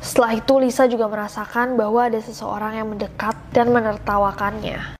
Setelah itu Lisa juga merasakan bahwa ada seseorang yang mendekat dan menertawakannya.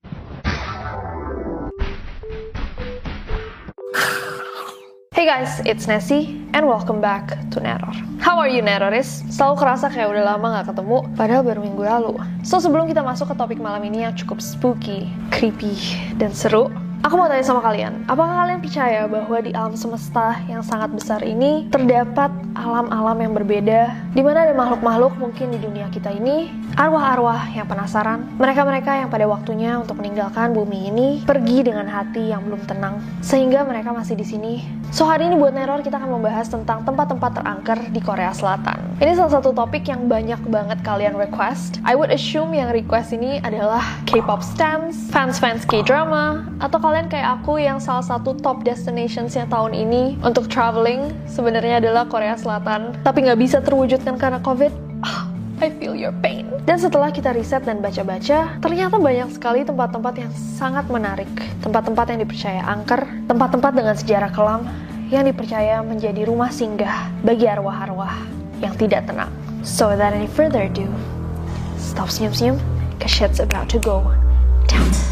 Hey guys, it's Nessie and welcome back to Neror. How are you Neroris? Selalu kerasa kayak udah lama gak ketemu, padahal baru minggu lalu. So sebelum kita masuk ke topik malam ini yang cukup spooky, creepy, dan seru, Aku mau tanya sama kalian, apakah kalian percaya bahwa di alam semesta yang sangat besar ini terdapat alam-alam yang berbeda, di mana ada makhluk-makhluk mungkin di dunia kita ini, arwah-arwah yang penasaran, mereka-mereka yang pada waktunya untuk meninggalkan bumi ini pergi dengan hati yang belum tenang, sehingga mereka masih di sini. So hari ini buat Neror kita akan membahas tentang tempat-tempat terangker di Korea Selatan. Ini salah satu topik yang banyak banget kalian request. I would assume yang request ini adalah K-pop stans, fans-fans K-drama, atau kalian kayak aku yang salah satu top destinationsnya tahun ini untuk traveling sebenarnya adalah Korea Selatan, tapi nggak bisa terwujudkan karena COVID. Oh, I feel your pain. Dan setelah kita riset dan baca-baca, ternyata banyak sekali tempat-tempat yang sangat menarik. Tempat-tempat yang dipercaya angker, tempat-tempat dengan sejarah kelam, yang dipercaya menjadi rumah singgah bagi arwah-arwah yang tidak tenang. So without any further ado, stop senyum-senyum, cause shit's about to go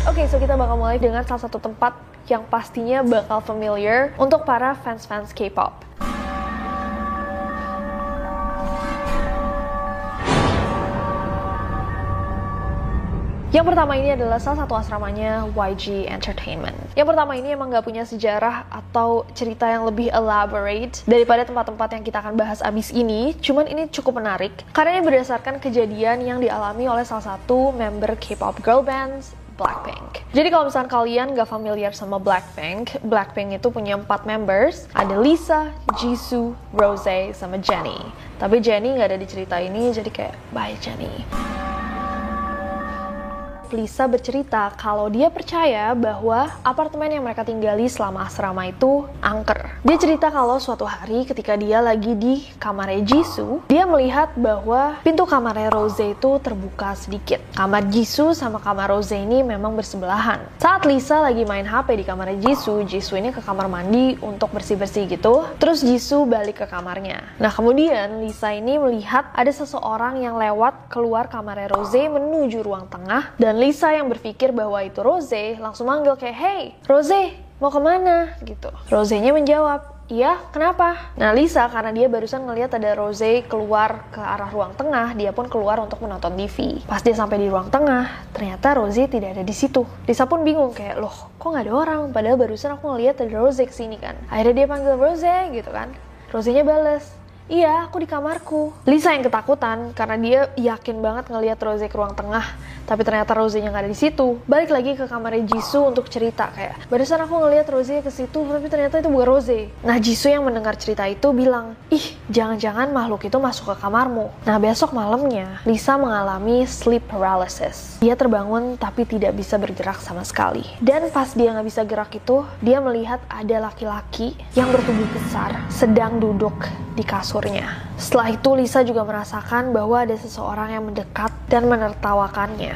Oke, okay, so kita bakal mulai dengan salah satu tempat yang pastinya bakal familiar untuk para fans-fans K-pop. Yang pertama ini adalah salah satu asramanya YG Entertainment. Yang pertama ini emang gak punya sejarah atau cerita yang lebih elaborate daripada tempat-tempat yang kita akan bahas abis ini. Cuman ini cukup menarik karena ini berdasarkan kejadian yang dialami oleh salah satu member K-pop girl bands Blackpink. Jadi kalau misalnya kalian gak familiar sama Blackpink, Blackpink itu punya empat members. Ada Lisa, Jisoo, Rose, sama Jennie. Tapi Jennie gak ada di cerita ini, jadi kayak bye Jennie. Lisa bercerita kalau dia percaya bahwa apartemen yang mereka tinggali selama asrama itu angker. Dia cerita kalau suatu hari ketika dia lagi di kamar Jisoo, dia melihat bahwa pintu kamar Rose itu terbuka sedikit. Kamar Jisoo sama kamar Rose ini memang bersebelahan. Saat Lisa lagi main HP di kamar Jisoo, Jisoo ini ke kamar mandi untuk bersih-bersih gitu. Terus Jisoo balik ke kamarnya. Nah kemudian Lisa ini melihat ada seseorang yang lewat keluar kamar Rose menuju ruang tengah dan Lisa yang berpikir bahwa itu Rose langsung manggil kayak, Hey, Rose, mau ke mana? Gitu. Rose-nya menjawab, Iya, kenapa? Nah Lisa karena dia barusan ngelihat ada Rose keluar ke arah ruang tengah, dia pun keluar untuk menonton TV. Pas dia sampai di ruang tengah, ternyata Rose tidak ada di situ. Lisa pun bingung kayak, loh kok nggak ada orang? Padahal barusan aku ngelihat ada Rose ke sini kan. Akhirnya dia panggil Rose gitu kan. Rose-nya bales, Iya, aku di kamarku. Lisa yang ketakutan karena dia yakin banget ngelihat Rose ke ruang tengah, tapi ternyata Rose-nya nggak ada di situ. Balik lagi ke kamar Jisoo untuk cerita kayak, barusan aku ngelihat Rose ke situ, tapi ternyata itu bukan Rose. Nah, Jisoo yang mendengar cerita itu bilang, ih, jangan-jangan makhluk itu masuk ke kamarmu. Nah, besok malamnya, Lisa mengalami sleep paralysis. Dia terbangun tapi tidak bisa bergerak sama sekali. Dan pas dia nggak bisa gerak itu, dia melihat ada laki-laki yang bertubuh besar sedang duduk di kasur kasurnya. Setelah itu Lisa juga merasakan bahwa ada seseorang yang mendekat dan menertawakannya.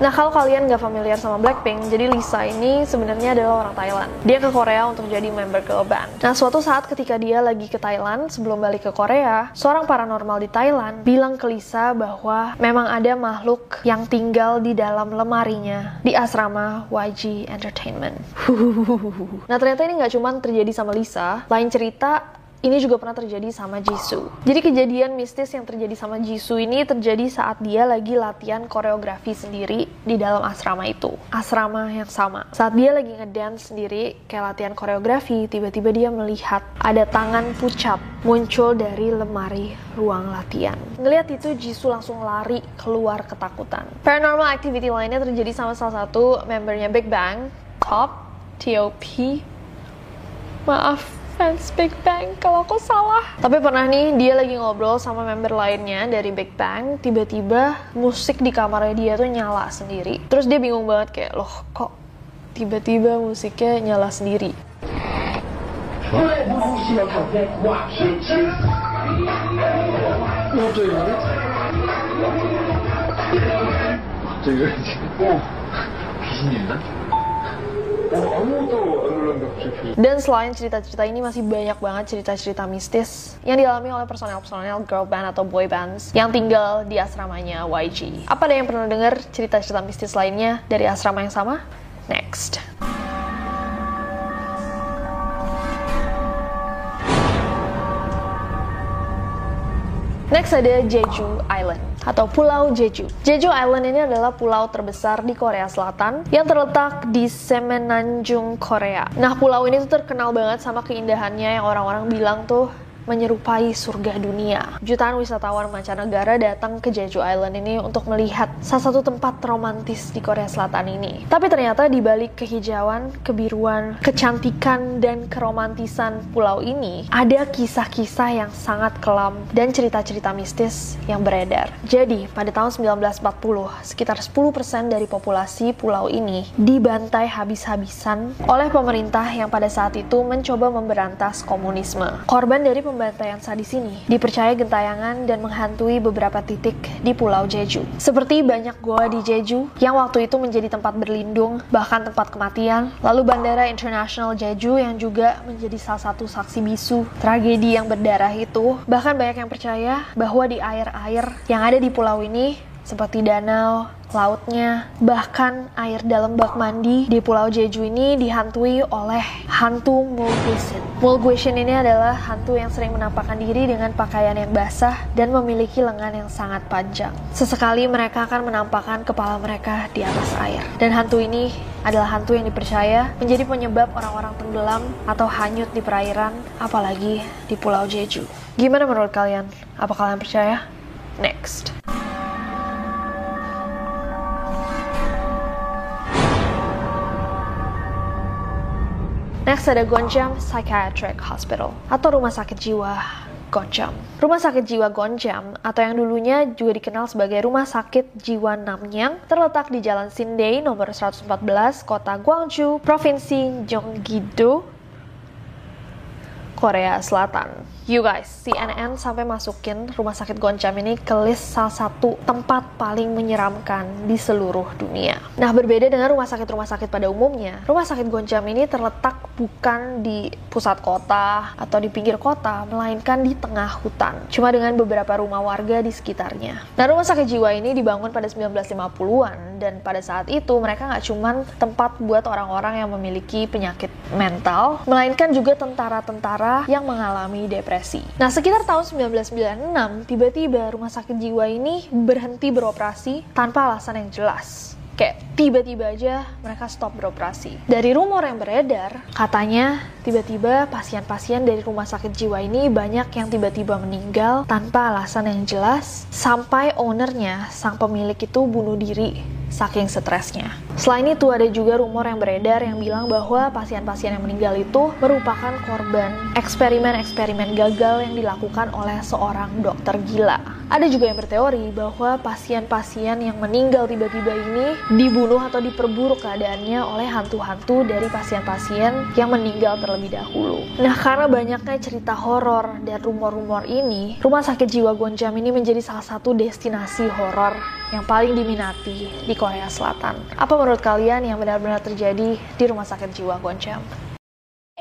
Nah, kalau kalian nggak familiar sama Blackpink, jadi Lisa ini sebenarnya adalah orang Thailand. Dia ke Korea untuk jadi member girl band. Nah, suatu saat ketika dia lagi ke Thailand, sebelum balik ke Korea, seorang paranormal di Thailand bilang ke Lisa bahwa memang ada makhluk yang tinggal di dalam lemarinya di asrama YG Entertainment. nah, ternyata ini nggak cuma terjadi sama Lisa. Lain cerita, ini juga pernah terjadi sama Jisoo. Jadi kejadian mistis yang terjadi sama Jisoo ini terjadi saat dia lagi latihan koreografi sendiri di dalam asrama itu. Asrama yang sama. Saat dia lagi ngedance sendiri kayak latihan koreografi, tiba-tiba dia melihat ada tangan pucat muncul dari lemari ruang latihan. Ngeliat itu Jisoo langsung lari keluar ketakutan. Paranormal activity lainnya terjadi sama salah satu membernya Big Bang, Top, T.O.P. Maaf, fans Big Bang kalau aku salah. Tapi pernah nih dia lagi ngobrol sama member lainnya dari Big Bang, tiba-tiba musik di kamarnya dia tuh nyala sendiri. Terus dia bingung banget kayak, loh kok tiba-tiba musiknya nyala sendiri. Dan selain cerita-cerita ini masih banyak banget cerita-cerita mistis yang dialami oleh personel-personel girl band atau boy bands yang tinggal di asramanya YG. Apa ada yang pernah dengar cerita-cerita mistis lainnya dari asrama yang sama? Next. Next ada Jeju Island atau Pulau Jeju. Jeju Island ini adalah pulau terbesar di Korea Selatan yang terletak di Semenanjung, Korea. Nah, pulau ini tuh terkenal banget sama keindahannya yang orang-orang bilang tuh menyerupai surga dunia. Jutaan wisatawan mancanegara datang ke Jeju Island ini untuk melihat salah satu tempat romantis di Korea Selatan ini. Tapi ternyata di balik kehijauan, kebiruan, kecantikan, dan keromantisan pulau ini, ada kisah-kisah yang sangat kelam dan cerita-cerita mistis yang beredar. Jadi, pada tahun 1940, sekitar 10% dari populasi pulau ini dibantai habis-habisan oleh pemerintah yang pada saat itu mencoba memberantas komunisme. Korban dari pembantaian sadis ini dipercaya gentayangan dan menghantui beberapa titik di Pulau Jeju. Seperti banyak goa di Jeju yang waktu itu menjadi tempat berlindung, bahkan tempat kematian, lalu Bandara Internasional Jeju yang juga menjadi salah satu saksi bisu tragedi yang berdarah itu. Bahkan banyak yang percaya bahwa di air-air yang ada di pulau ini seperti danau, lautnya, bahkan air dalam bak mandi di Pulau Jeju ini dihantui oleh hantu Mulguishin. Mulguishin ini adalah hantu yang sering menampakkan diri dengan pakaian yang basah dan memiliki lengan yang sangat panjang. Sesekali mereka akan menampakkan kepala mereka di atas air. Dan hantu ini adalah hantu yang dipercaya menjadi penyebab orang-orang tenggelam atau hanyut di perairan, apalagi di Pulau Jeju. Gimana menurut kalian? Apa kalian percaya? Next. Next ada Gonjam Psychiatric Hospital atau Rumah Sakit Jiwa Gonjam. Rumah Sakit Jiwa Gonjam atau yang dulunya juga dikenal sebagai Rumah Sakit Jiwa Namyang terletak di Jalan Sindei nomor 114 Kota Gwangju, Provinsi Gyeonggi-do, Korea Selatan. You guys, CNN sampai masukin rumah sakit Gonjam ini ke list salah satu tempat paling menyeramkan di seluruh dunia. Nah, berbeda dengan rumah sakit-rumah sakit pada umumnya, rumah sakit Gonjam ini terletak bukan di pusat kota atau di pinggir kota, melainkan di tengah hutan. Cuma dengan beberapa rumah warga di sekitarnya. Nah, rumah sakit jiwa ini dibangun pada 1950-an dan pada saat itu mereka nggak cuma tempat buat orang-orang yang memiliki penyakit mental, melainkan juga tentara-tentara yang mengalami depresi depresi. Nah, sekitar tahun 1996, tiba-tiba rumah sakit jiwa ini berhenti beroperasi tanpa alasan yang jelas. Kayak tiba-tiba aja mereka stop beroperasi. Dari rumor yang beredar, katanya tiba-tiba pasien-pasien dari rumah sakit jiwa ini banyak yang tiba-tiba meninggal tanpa alasan yang jelas, sampai ownernya, sang pemilik itu bunuh diri saking stresnya. Selain itu ada juga rumor yang beredar yang bilang bahwa pasien-pasien yang meninggal itu merupakan korban eksperimen-eksperimen gagal yang dilakukan oleh seorang dokter gila. Ada juga yang berteori bahwa pasien-pasien yang meninggal tiba-tiba ini dibunuh atau diperburuk keadaannya oleh hantu-hantu dari pasien-pasien yang meninggal terlebih dahulu. Nah, karena banyaknya cerita horor dan rumor-rumor ini, Rumah Sakit Jiwa Gonjam ini menjadi salah satu destinasi horor yang paling diminati di Korea Selatan. Apa menurut kalian yang benar-benar terjadi di Rumah Sakit Jiwa Goncam?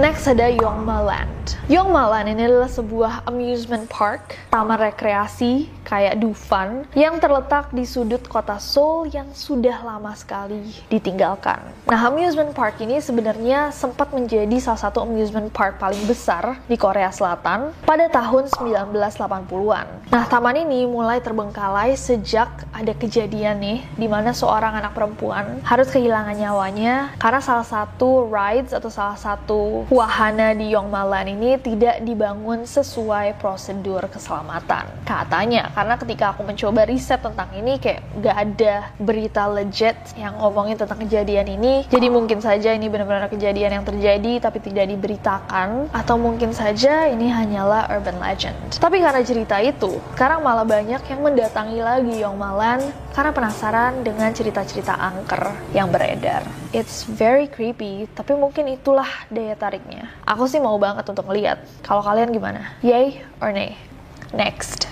Next ada Yongmaland. Yongmaland ini adalah sebuah amusement park, taman rekreasi kayak Dufan yang terletak di sudut kota Seoul yang sudah lama sekali ditinggalkan. Nah, amusement park ini sebenarnya sempat menjadi salah satu amusement park paling besar di Korea Selatan pada tahun 1980-an. Nah, taman ini mulai terbengkalai sejak ada kejadian nih di mana seorang anak perempuan harus kehilangan nyawanya karena salah satu rides atau salah satu wahana di Yongmalan ini tidak dibangun sesuai prosedur keselamatan. Katanya, karena ketika aku mencoba riset tentang ini kayak gak ada berita legit yang ngomongin tentang kejadian ini. Jadi mungkin saja ini benar-benar kejadian yang terjadi tapi tidak diberitakan atau mungkin saja ini hanyalah urban legend. Tapi karena cerita itu, sekarang malah banyak yang mendatangi lagi Yongmalan karena penasaran dengan cerita-cerita angker yang beredar. It's very creepy, tapi mungkin itulah daya tarik tertariknya. Aku sih mau banget untuk ngeliat. Kalau kalian gimana? Yay or nay? Next.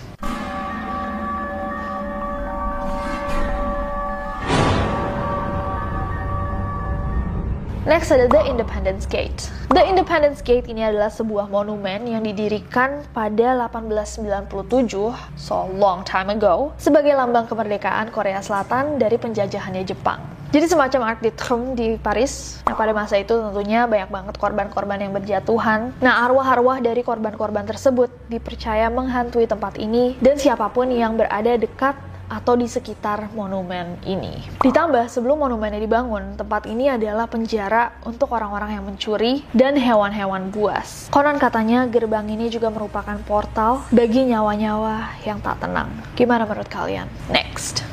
Next ada The Independence Gate. The Independence Gate ini adalah sebuah monumen yang didirikan pada 1897, so long time ago, sebagai lambang kemerdekaan Korea Selatan dari penjajahannya Jepang. Jadi semacam de Triomphe di Paris. Nah, pada masa itu tentunya banyak banget korban-korban yang berjatuhan. Nah, arwah-arwah dari korban-korban tersebut dipercaya menghantui tempat ini dan siapa pun yang berada dekat atau di sekitar monumen ini. Ditambah, sebelum monumennya dibangun, tempat ini adalah penjara untuk orang-orang yang mencuri dan hewan-hewan buas. Konon katanya gerbang ini juga merupakan portal bagi nyawa-nyawa yang tak tenang. Gimana menurut kalian? Next.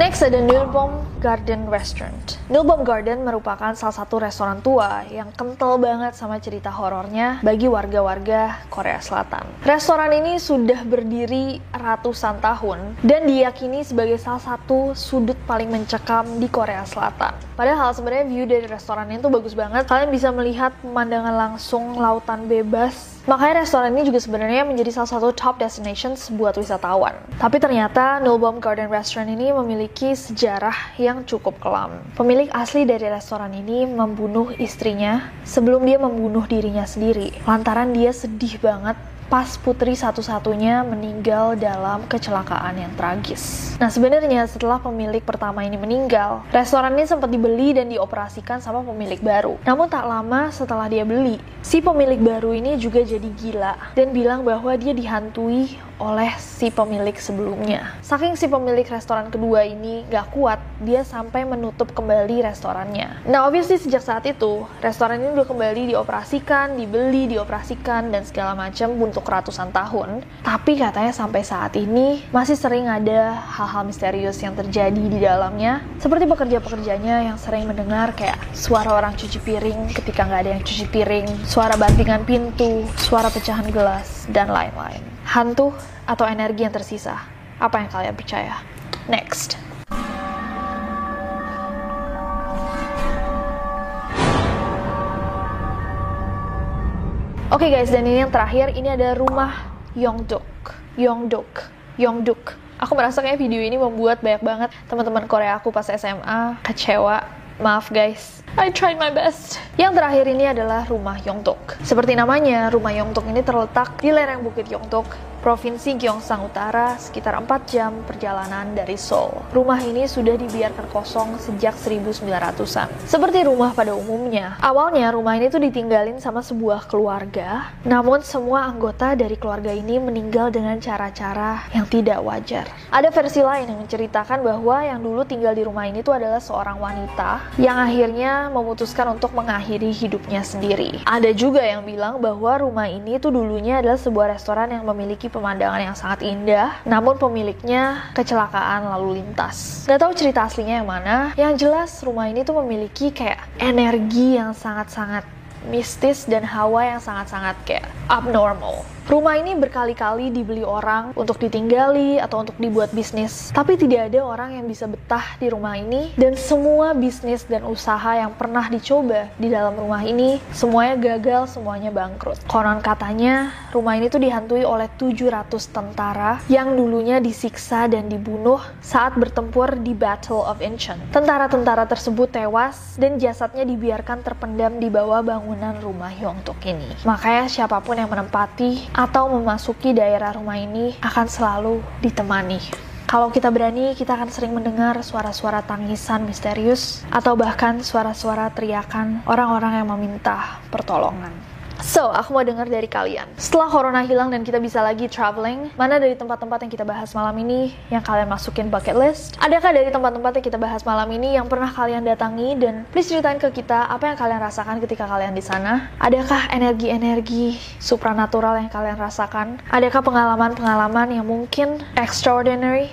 Next ada Nilbom Garden Restaurant. Nilbom Garden merupakan salah satu restoran tua yang kental banget sama cerita horornya bagi warga-warga Korea Selatan. Restoran ini sudah berdiri ratusan tahun dan diyakini sebagai salah satu sudut paling mencekam di Korea Selatan. Padahal sebenarnya view dari restoran itu bagus banget. Kalian bisa melihat pemandangan langsung lautan bebas Makanya restoran ini juga sebenarnya menjadi salah satu top destinations buat wisatawan. Tapi ternyata Nulbom Garden Restaurant ini memiliki sejarah yang cukup kelam. Pemilik asli dari restoran ini membunuh istrinya sebelum dia membunuh dirinya sendiri. Lantaran dia sedih banget pas putri satu-satunya meninggal dalam kecelakaan yang tragis. Nah sebenarnya setelah pemilik pertama ini meninggal, restoran ini sempat dibeli dan dioperasikan sama pemilik baru. Namun tak lama setelah dia beli, si pemilik baru ini juga jadi gila dan bilang bahwa dia dihantui oleh si pemilik sebelumnya. Saking si pemilik restoran kedua ini gak kuat, dia sampai menutup kembali restorannya. Nah, obviously sejak saat itu, restoran ini udah kembali dioperasikan, dibeli, dioperasikan, dan segala macam untuk ratusan tahun. Tapi katanya sampai saat ini masih sering ada hal-hal misterius yang terjadi di dalamnya. Seperti pekerja-pekerjanya yang sering mendengar kayak suara orang cuci piring ketika nggak ada yang cuci piring, suara bantingan pintu, suara pecahan gelas, dan lain-lain hantu, atau energi yang tersisa. Apa yang kalian percaya? Next. Oke okay guys, dan ini yang terakhir, ini ada rumah Yongduk. Yongduk. Yongduk. Aku merasa kayak video ini membuat banyak banget teman-teman Korea aku pas SMA kecewa Maaf guys, I tried my best. Yang terakhir ini adalah rumah Yongtok. Seperti namanya, rumah Yongtok ini terletak di lereng Bukit Yongtok Provinsi Gyeongsang Utara, sekitar 4 jam perjalanan dari Seoul. Rumah ini sudah dibiarkan kosong sejak 1900-an. Seperti rumah pada umumnya. Awalnya rumah ini tuh ditinggalin sama sebuah keluarga, namun semua anggota dari keluarga ini meninggal dengan cara-cara yang tidak wajar. Ada versi lain yang menceritakan bahwa yang dulu tinggal di rumah ini tuh adalah seorang wanita yang akhirnya memutuskan untuk mengakhiri hidupnya sendiri. Ada juga yang bilang bahwa rumah ini tuh dulunya adalah sebuah restoran yang pemandangan yang sangat indah, namun pemiliknya kecelakaan lalu lintas. Gak tahu cerita aslinya yang mana, yang jelas rumah ini tuh memiliki kayak energi yang sangat-sangat mistis dan hawa yang sangat-sangat kayak abnormal. Rumah ini berkali-kali dibeli orang untuk ditinggali atau untuk dibuat bisnis. Tapi tidak ada orang yang bisa betah di rumah ini dan semua bisnis dan usaha yang pernah dicoba di dalam rumah ini semuanya gagal, semuanya bangkrut. Konon katanya rumah ini tuh dihantui oleh 700 tentara yang dulunya disiksa dan dibunuh saat bertempur di Battle of Incheon. Tentara-tentara tersebut tewas dan jasadnya dibiarkan terpendam di bawah bangunan rumah Yongtuk ini. Makanya siapa pun yang menempati atau memasuki daerah rumah ini akan selalu ditemani. Kalau kita berani, kita akan sering mendengar suara-suara tangisan misterius atau bahkan suara-suara teriakan orang-orang yang meminta pertolongan. So, aku mau dengar dari kalian. Setelah corona hilang dan kita bisa lagi traveling, mana dari tempat-tempat yang kita bahas malam ini yang kalian masukin bucket list? Adakah dari tempat-tempat yang kita bahas malam ini yang pernah kalian datangi dan please ceritain ke kita apa yang kalian rasakan ketika kalian di sana? Adakah energi-energi supranatural yang kalian rasakan? Adakah pengalaman-pengalaman yang mungkin extraordinary